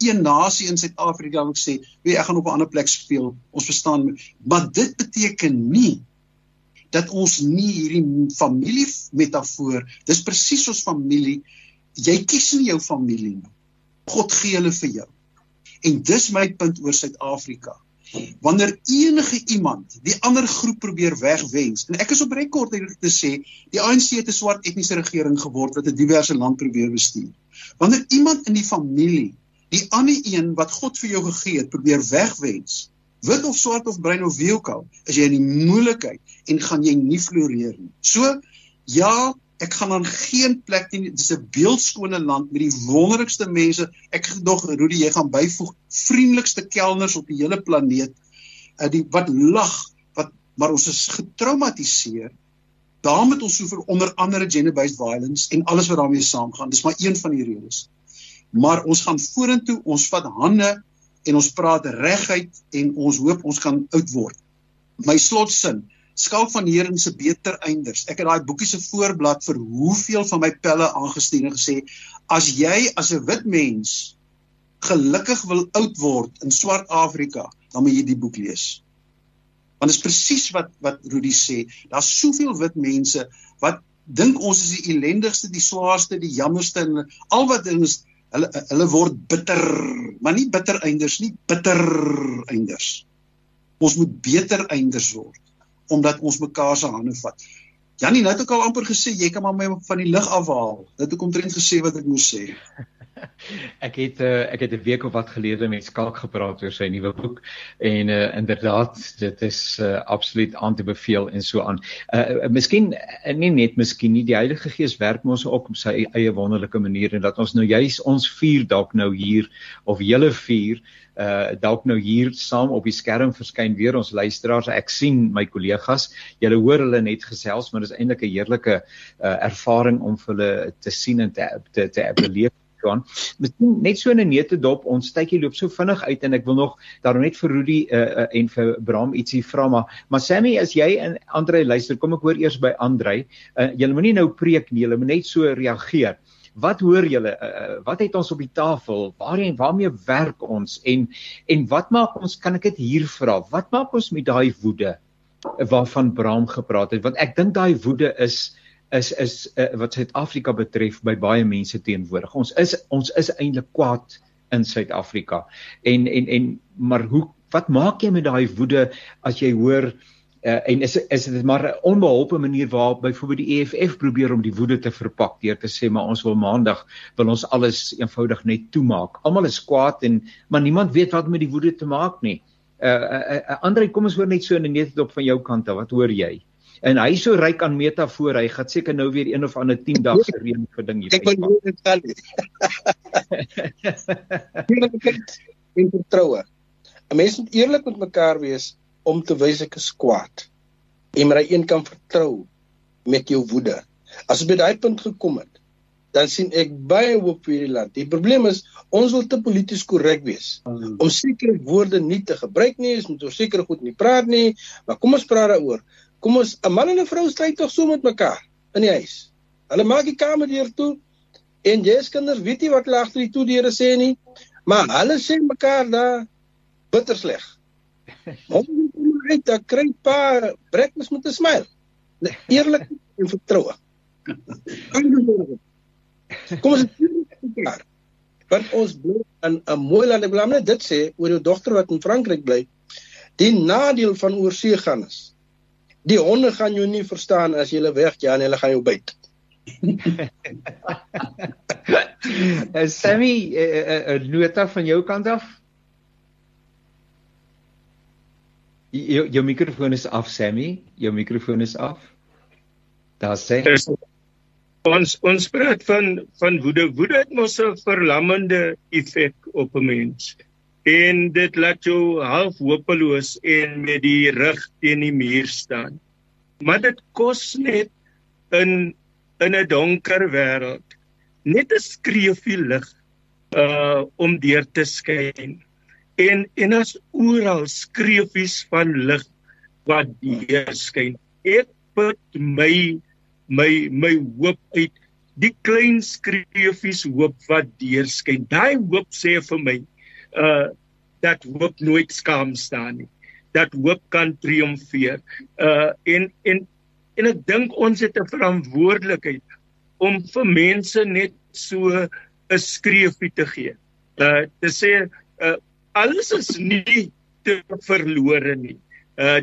een nasie in Suid-Afrika wat sê, "Wie ek gaan op 'n ander plek speel." Ons verstaan, maar dit beteken nie dat ons nie hierdie familie metafoor, dis presies soos familie. Jy kies nie jou familie nie. God gee hulle vir jou. En dis my punt oor Suid-Afrika wanneer enige iemand die ander groep probeer wegwens en ek is op rekord hier te sê die ANC het 'n swart etniese regering geword wat 'n diverse land probeer bestuur. Wanneer iemand in die familie die ander een wat God vir jou gegee het probeer wegwens wit of swart of bruin of wie ook al is jy in die moeilikheid en gaan jy nie floreer nie. So ja ek gaan dan geen plek nie dis 'n beeldskone land met die wonderlikste mense ek gedog Rudy jy gaan byvoeg vriendelikste kelners op die hele planeet uh, die wat lag wat maar ons is getraumatiseer. Daarom het ons so vir onder andere gender-based violence en alles wat daarmee saamgaan. Dis maar een van die redes. Maar ons gaan vorentoe, ons vat hande en ons praat reguit en ons hoop ons kan oud word. My slotsin, Skalk van Heeren se beter einders. Ek het daai boekie se voorblad vir hoeveel van my pelle aangestuur en gesê as jy as 'n wit mens gelukkig wil oud word in swart Afrika, dan moet jy die boek lees. Want dit is presies wat wat Rudy sê. Daar's soveel wit mense wat dink ons is die ellendigste, die swaarste, die jammerste en al wat is hulle hulle word bitter, maar nie bitter einders nie, bitter einders. Ons moet beter einders word omdat ons mekaar se hande vat. Janie nou het ook al amper gesê jy kan maar my van die lig afhaal. Dit het omtrent gesê wat ek moes sê. Ek het uh, ek het 'n week of wat gelede met Skalk gepraat oor sy nuwe boek en uh, inderdaad dit is uh, absoluut aan te beveel en so aan. Uh, miskien nie net miskien nie die Heilige Gees werk mos ook op sy eie wonderlike manier en dat ons nou juis ons vier dalk nou hier of julle vier uh dalk nou hier saam op die skerm verskyn weer ons luisteraars ek sien my kollegas julle hoor hulle net gesels maar dis eintlik 'n heerlike uh ervaring om hulle te sien en te te, te beleef gaan. Miskien net so 'n neete dop, ons tydjie loop so vinnig uit en ek wil nog daarom net vir Rudy uh, uh, en vir Bram ietsie vra maar maar Sammy as jy en Andre luister, kom ek hoor eers by Andre. Uh, julle moenie nou preek nie, julle moet net so reageer. Wat hoor julle? Uh, wat het ons op die tafel? Waarheen waarmee werk ons en en wat maak ons kan ek dit hier vra? Wat maak ons met daai woede waarvan Bram gepraat het? Want ek dink daai woede is is is uh, wat Suid-Afrika betref by baie mense teenwoordig. Ons is ons is eintlik kwaad in Suid-Afrika. En en en maar hoe wat maak jy met daai woede as jy hoor uh, en is is dit maar 'n onbeholpe manier waarop byvoorbeeld die EFF probeer om die woede te verpak deur te sê maar ons wil maandag wil ons alles eenvoudig net toemaak. Almal is kwaad en maar niemand weet wat met die woede te maak nie. Uh, uh, uh Andre, kom ons hoor net so net op van jou kant af. Wat hoor jy? En hy so ryk aan metafoor, hy gaan seker nou weer een of ander 10 dae se reën vir ding hier. Ek wil dit tel. In vertroue. 'n Mens moet eerlik met mekaar wees om te wys ek is kwaad. En maar een kan vertrou met jou woede. As jy by daai punt gekom het, dan sien ek baie hoop vir hierdie land. Die probleem is ons wil te polities korrek wees mm. om sekere woorde nie te gebruik nie, ons moet oor sekere goed nie praat nie, maar kom ons praat daaroor. Kom ons 'n man en 'n vrou stry tog so met mekaar in die huis. Hulle maak die kamer deur toe en jy se kinders weet nie wat hulle agter die toe deure sê nie, maar hulle sê mekaar daar bitter sleg. <laughs> Hom moet uit daar kry pa breakfast met 'n smile. Eerlik en vertroue. <laughs> Kom ons mekaar. Want ons bly in 'n mooi land. Ek wil net dit sê oor jou dogter wat in Frankryk bly. Die nadeel van oorsee gaan is Die honde gaan jou nie verstaan as jy hulle wegjaag en hulle gaan jou byt. uh, <laughs> Sammy, 'n uh, uh, uh, nota van jou kant af? Jou jou mikrofoon is af, Sammy. Jou mikrofoon is af. Daar sê ons ons praat van van woede. Woede het mos 'n verlammende effek op 'n mens en dit laat jou half hopeloos en met die rug teen die muur staan. Maar dit kos net in in 'n donker wêreld net 'n skreefie lig uh om deur te skyn. En en as oral skreefies van lig wat deur skyn. Ek put my my my hoop uit die klein skreefies hoop wat deur skyn. Daai hoop sê vir my uh dat hoop nooit skaam staan nie. Dat hoop kan triomfeer. Uh en en en ek dink ons het 'n verantwoordelikheid om vir mense net so 'n skreefie te gee. Uh te sê uh alles is nie te verlore nie. Uh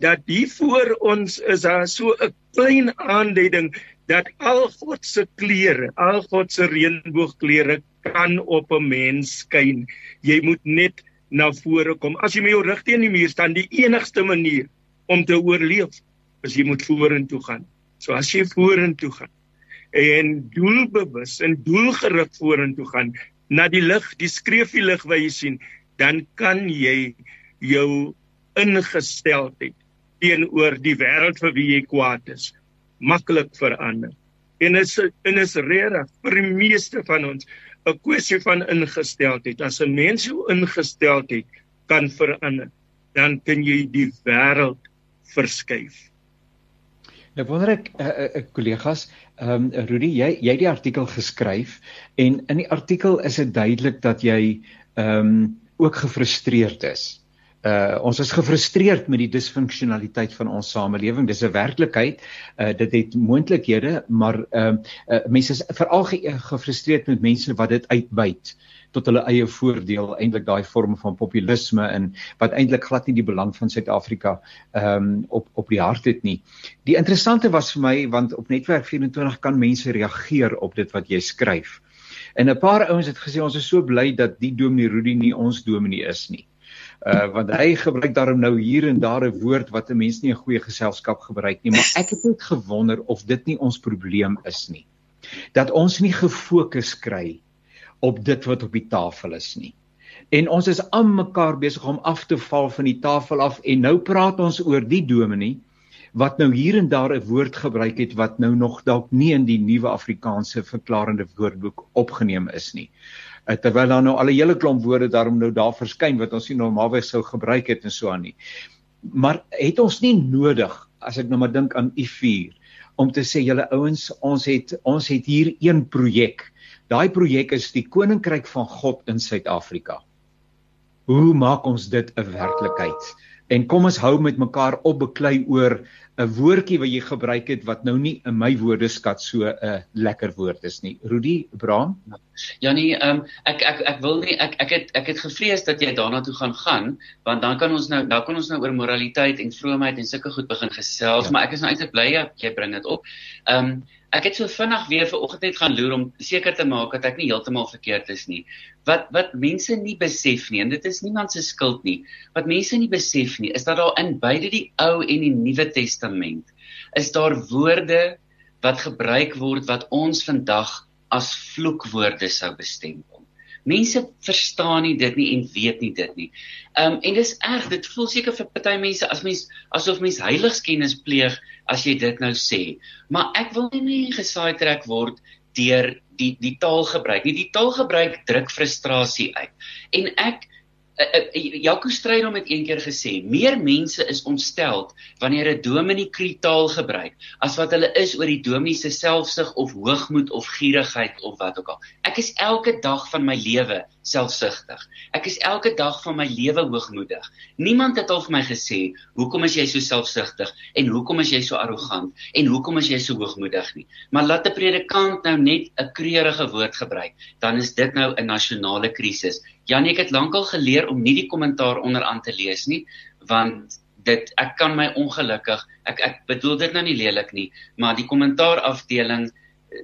dat hier voor ons is daar so 'n klein aanduiding dat al God se kleure, al God se reënboogkleure kan op 'n mens skyn. Jy moet net na vore kom. As jy met jou rug teen die muur staan, die enigste manier om te oorleef is jy moet vorentoe gaan. So as jy vorentoe gaan en doelbewus en doelgerig vorentoe gaan na die lig, die skreefie lig wat jy sien, dan kan jy jou ingesteldheid teenoor die wêreld vir wie jy kwaad is maklik verander. En is en is regtig vir die meeste van ons 'n kwessie van ingesteldheid. As 'n mens jou ingesteldheid kan verander, dan kan jy die wêreld verskuif. Nou wonder ek uh, uh, kollegas, ehm um, Rudy, jy jy het die artikel geskryf en in die artikel is dit duidelik dat jy ehm um, ook gefrustreerd is. Uh ons is gefrustreerd met die disfunksionaliteit van ons samelewing. Dis 'n werklikheid. Uh dit het moontlikhede, maar ehm uh, uh, mense is veral ge gefrustreerd met mense wat dit uitbuit. Uh tot hulle eie voordeel eintlik daai vorm van populisme en wat eintlik glad nie die belang van Suid-Afrika ehm um, op op die hart het nie. Die interessante was vir my want op netwerk 24 kan mense reageer op dit wat jy skryf. En 'n paar ouens het gesê ons is so bly dat die Dominee Rudy nie ons Dominee is nie. Uh want hy gebruik daarom nou hier en daar 'n woord wat 'n mens nie 'n goeie geselskap gebruik nie, maar ek het net gewonder of dit nie ons probleem is nie. Dat ons nie gefokus kry op dit wat op die tafel is nie. En ons is aan mekaar besig om af te val van die tafel af en nou praat ons oor die dominee wat nou hier en daar 'n woord gebruik het wat nou nog dalk nie in die nuwe Afrikaanse verklarende woordeboek opgeneem is nie. Uh, terwyl daar nou al 'n hele klomp woorde daarom nou daar verskyn wat ons nie normaalweg sou gebruik het en so aan nie. Maar het ons nie nodig as ek nou maar dink aan U4 om te sê julle ouens ons het ons het hier een projek Daai projek is die koninkryk van God in Suid-Afrika. Hoe maak ons dit 'n werklikheid? En kom ons hou met mekaar op beklei oor 'n woordjie wat jy gebruik het wat nou nie in my woordeskat so 'n lekker woord is nie. Rudy Abraham? Ja nee, um, ek ek ek wil nie ek ek het ek het gevrees dat jy daarna toe gaan gaan want dan kan ons nou dan kan ons nou oor moraliteit en vroomheid en sulke goed begin gesels, ja. maar ek is nou eintlik bly jy bring dit op. Ehm um, ek het so vinnig weer vanoggend net gaan loer om seker te maak dat ek nie heeltemal verkeerd is nie. Wat wat mense nie besef nie en dit is niemand se skuld nie. Wat mense nie besef nie is dat daar in beide die Ou en die Nuwe Testament is daar woorde wat gebruik word wat ons vandag as vloekwoorde sou bestempel. Mense verstaan nie dit nie en weet nie dit nie. Ehm um, en dis erg, dit voel seker vir party mense as mens asof mens heiligskennis pleeg as jy dit nou sê. Maar ek wil nie gesaai trek word deur die die taalgebruik nie. Die taalgebruik druk frustrasie uit. En ek uh, uh, Jaco Strydom het eendag gesê meer mense is ontstel wanneer 'n dominee kritaal gebruik as wat hulle is oor die dominee se selfsug of hoogmoed of gierigheid of wat ook al. Ek is elke dag van my lewe selfsugtig. Ek is elke dag van my lewe hoogmoedig. Niemand het al vir my gesê hoekom is jy so selfsugtig en hoekom is jy so arrogant en hoekom is jy so hoogmoedig nie. Maar laat 'n predikant nou net 'n kreurige woord gebruik, dan is dit nou 'n nasionale krisis. Janie, ek het lankal geleer om nie die kommentaar onderaan te lees nie, want dit ek kan my ongelukkig ek ek bedoel dit nou nie lelik nie, maar die kommentaar afdeling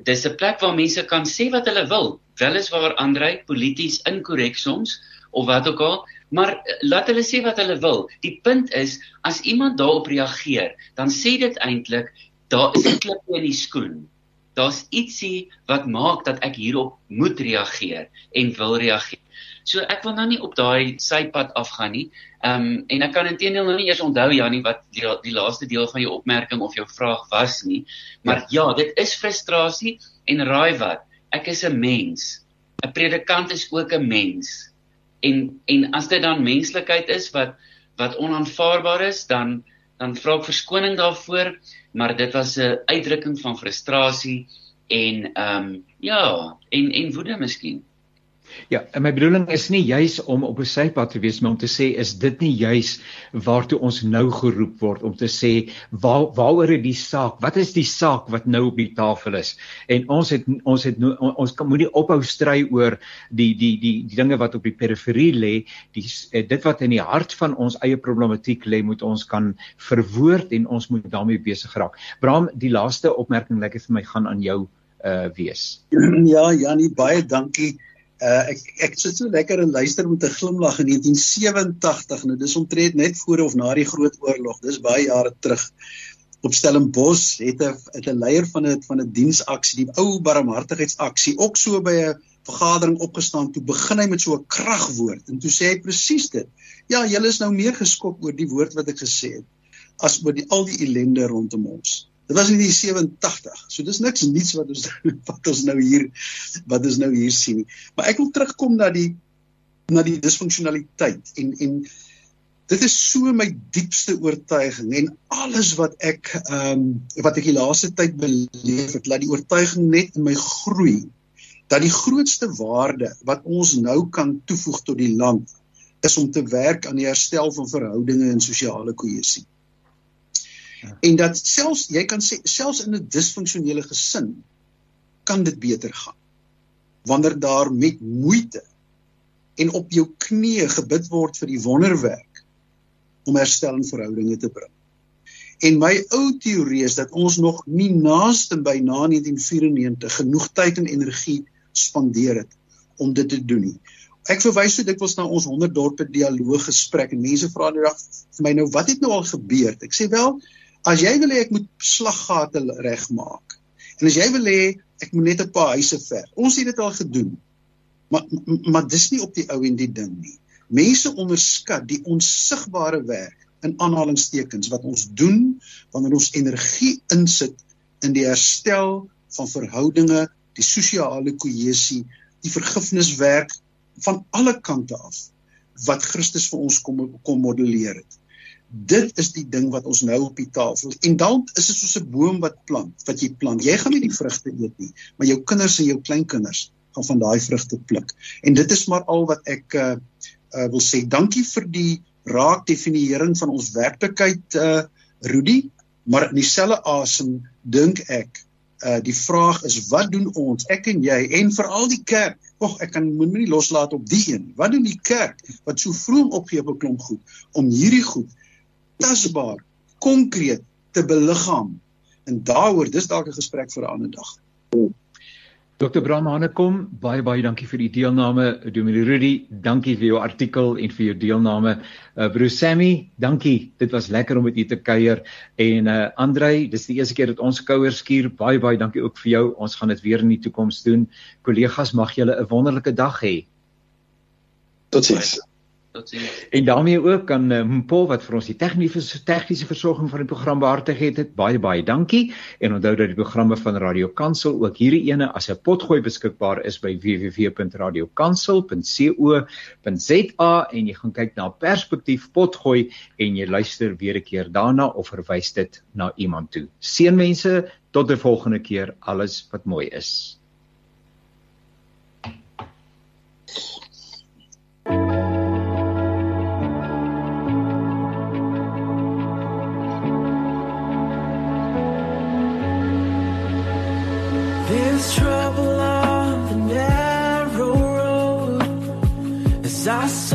dis 'n plek waar mense kan sê wat hulle wil. Weliswaar Andrei polities inkorrek soms of wat ook al, maar laat hulle sê wat hulle wil. Die punt is as iemand daarop reageer, dan sê dit eintlik daar is 'n klip in die skoen. Daar's ietsie wat maak dat ek hierop moet reageer en wil reageer. So ek wil nou nie op daai sypad afgaan nie. Ehm um, en ek kan intedeel nou nie eers onthou Janie wat die, die laaste deel van jou opmerking of jou vraag was nie. Maar ja, ja dit is frustrasie en raai wat? Ek is 'n mens. 'n Predikant is ook 'n mens. En en as dit dan menslikheid is wat wat onaanvaarbaar is, dan dan vra ek verskoning daarvoor, maar dit was 'n uitdrukking van frustrasie en ehm um, ja, en en woede miskien. Ja, en my bedoeling is nie juis om op 'n sypad te wees, maar om te sê is dit nie juis waartoe ons nou geroep word om te sê waar waaroor is die saak? Wat is die saak wat nou op die tafel is? En ons het ons het ons kan moenie ophou stry oor die die die die dinge wat op die periferie lê, die eh, dit wat in die hart van ons eie problematiek lê, moet ons kan verwoord en ons moet daarmee besig raak. Bram, die laaste opmerking lekker vir my gaan aan jou uh wees. <clears throat> Ja, Janie, baie dankie. Uh, ek ek sit so lekker en luister met 'n glimlag in 1987 nou dis omtrent net voor of na die groot oorlog. Dis baie jare terug. Op Stellenbosch het 'n het 'n leier van 'n van 'n diensaksie die ou barmhartigheidsaksie ook so by 'n vergadering opgestaan. Toe begin hy met so 'n kragwoord en toe sê hy presies dit. Ja julle is nou meer geskok oor die woord wat ek gesê het as oor die al die ellende rondom ons. Dit was in die 87. So dis niks niets wat ons <laughs> wat ons nou hier wat ons nou hier sien nie. Maar ek wil terugkom na die na die disfunksionaliteit en en dit is so my diepste oortuiging en alles wat ek ehm um, wat ek die laaste tyd beleef het, laat die oortuiging net in my groei dat die grootste waarde wat ons nou kan toevoeg tot die land is om te werk aan die herstel van verhoudinge en sosiale kohesie. En dat selfs jy kan sê selfs in 'n disfunksionele gesin kan dit beter gaan. Wanneer daar met moeite en op jou knieë gebid word vir die wonderwerk om herstel in verhoudinge te bring. En my ou teorie is dat ons nog nie naaste by na 1994 genoeg tyd en energie spandeer het om dit te doen nie. Ek verwys so dikwels na ons 100 dorpe dialoog gesprek en mense vra nou dag vir my nou wat het nou al gebeur? Ek sê wel, as jy wil hê ek moet slaggate regmaak en as jy wil hê ek moet net 'n paar huise ver. Ons het dit al gedoen. Maar maar dis nie op die ou en die ding nie. Mense onderskat die onsigbare werk in aanhalingstekens wat ons doen wanneer ons energie insit in die herstel van verhoudinge, die sosiale kohesie, die vergifniswerk van alle kante af wat Christus vir ons kom kom modelleer het. Dit is die ding wat ons nou op die tafel. En dan is dit soos 'n boom wat plant, wat jy plant. Jy gaan nie die vrugte eet nie, maar jou kinders en jou kleinkinders gaan van daai vrugte pluk. En dit is maar al wat ek uh, uh wil sê. Dankie vir die raak definiering van ons werklikheid uh Rudy, maar in dieselfde asem dink ek uh die vraag is wat doen ons ek en jy en veral die kerk Ag ek kan moet nie loslaat op die een. Wat doen die kerk wat so vroom opgee op 'n klomp goed om hierdie goed tasbaar, konkreet te beliggaam? En daaroor, dis dalk 'n gesprek vir 'n ander dag. Dr. Bram Hanekom, baie baie dankie vir die deelname. Dominee Rudy, dankie vir jou artikel en vir jou deelname. Uh Bruce Sammy, dankie. Dit was lekker om met u te kuier. En uh Andrei, dis die eerste keer dat ons kouer skuur. Baie baie dankie ook vir jou. Ons gaan dit weer in die toekoms doen. Kollegas, mag julle 'n wonderlike dag hê. Totsiens. Totsiens. En daarmee ook aan uh, Mpo wat vir ons die tegniese tegniese versorging van die program behartig het. het. Baie baie dankie. En onthou dat die programme van Radio Kansel ook hierdie ene as 'n potgooi beskikbaar is by www.radiokansel.co.za en jy gaan kyk na Perspektief Potgooi en jy luister weer 'n keer daarna of verwys dit na iemand toe. Seënwense tot 'n volgende keer. Alles wat mooi is. I soldier